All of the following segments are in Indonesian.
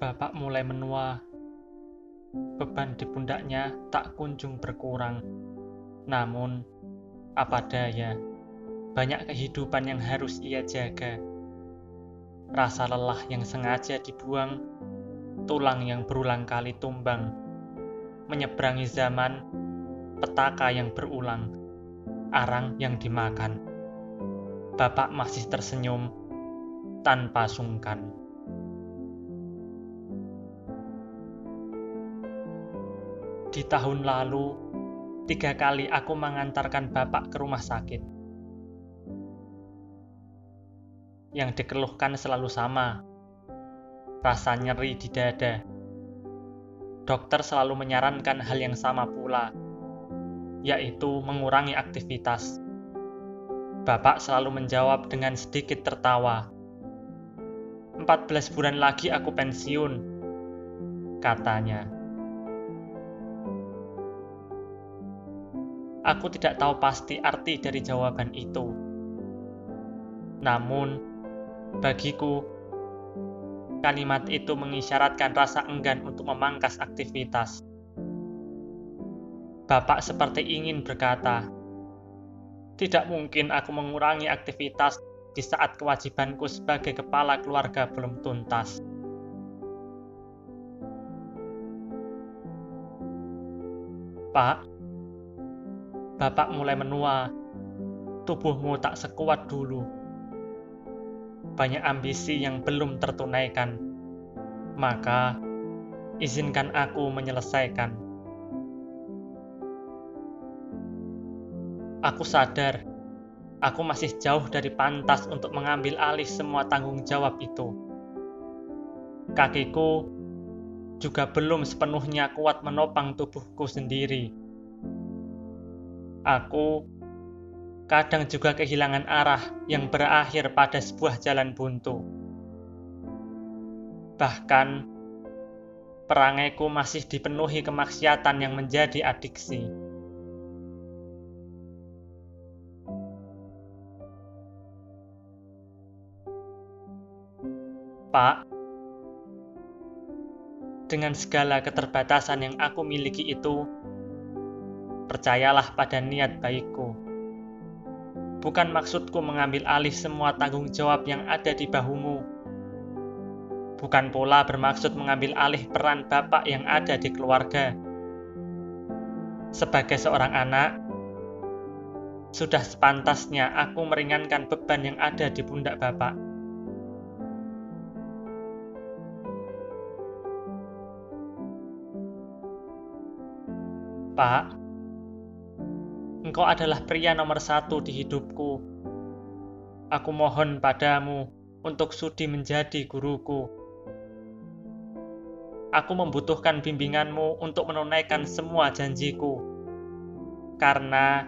Bapak mulai menua. Beban di pundaknya tak kunjung berkurang. Namun, apa daya, banyak kehidupan yang harus ia jaga. Rasa lelah yang sengaja dibuang, tulang yang berulang kali tumbang, menyeberangi zaman, petaka yang berulang, arang yang dimakan. Bapak masih tersenyum tanpa sungkan. Di tahun lalu, tiga kali aku mengantarkan bapak ke rumah sakit. Yang dikeluhkan selalu sama, rasa nyeri di dada. Dokter selalu menyarankan hal yang sama pula, yaitu mengurangi aktivitas. Bapak selalu menjawab dengan sedikit tertawa. 14 bulan lagi aku pensiun, katanya. Aku tidak tahu pasti arti dari jawaban itu. Namun, bagiku, kalimat itu mengisyaratkan rasa enggan untuk memangkas aktivitas. Bapak seperti ingin berkata, "Tidak mungkin aku mengurangi aktivitas di saat kewajibanku sebagai kepala keluarga belum tuntas." Pak, Bapak mulai menua. Tubuhmu tak sekuat dulu. Banyak ambisi yang belum tertunaikan. Maka, izinkan aku menyelesaikan. Aku sadar, aku masih jauh dari pantas untuk mengambil alih semua tanggung jawab itu. Kakiku juga belum sepenuhnya kuat menopang tubuhku sendiri Aku kadang juga kehilangan arah yang berakhir pada sebuah jalan buntu. Bahkan, perangaiku masih dipenuhi kemaksiatan yang menjadi adiksi. Pak, dengan segala keterbatasan yang aku miliki itu, percayalah pada niat baikku. Bukan maksudku mengambil alih semua tanggung jawab yang ada di bahumu. Bukan pula bermaksud mengambil alih peran bapak yang ada di keluarga. Sebagai seorang anak, sudah sepantasnya aku meringankan beban yang ada di pundak bapak. Pak, Engkau adalah pria nomor satu di hidupku. Aku mohon padamu untuk sudi menjadi guruku. Aku membutuhkan bimbinganmu untuk menunaikan semua janjiku. Karena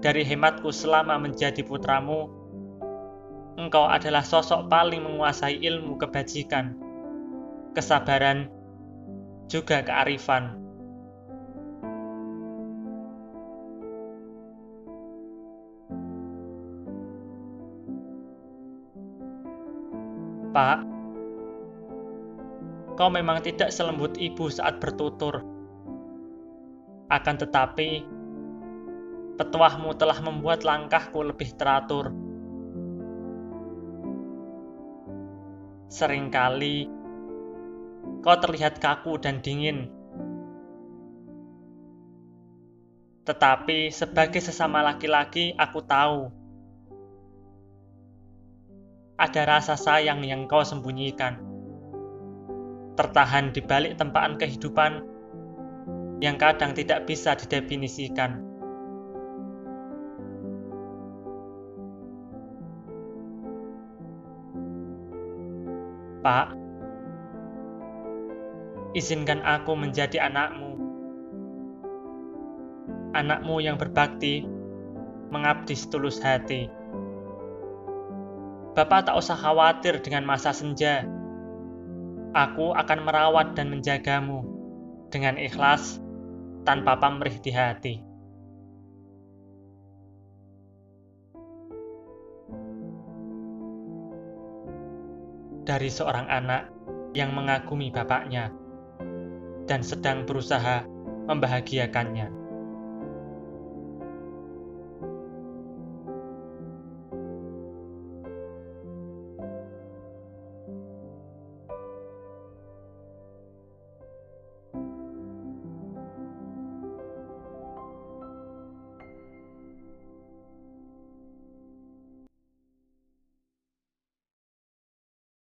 dari hematku selama menjadi putramu, engkau adalah sosok paling menguasai ilmu kebajikan, kesabaran, juga kearifan. Pak, kau memang tidak selembut ibu saat bertutur. Akan tetapi, petuahmu telah membuat langkahku lebih teratur. Seringkali, kau terlihat kaku dan dingin. Tetapi sebagai sesama laki-laki, aku tahu ada rasa sayang yang kau sembunyikan. Tertahan di balik tempaan kehidupan yang kadang tidak bisa didefinisikan. Pak, izinkan aku menjadi anakmu. Anakmu yang berbakti, mengabdi setulus hati. Bapak tak usah khawatir dengan masa senja. Aku akan merawat dan menjagamu dengan ikhlas tanpa pamrih di hati. Dari seorang anak yang mengagumi bapaknya dan sedang berusaha membahagiakannya.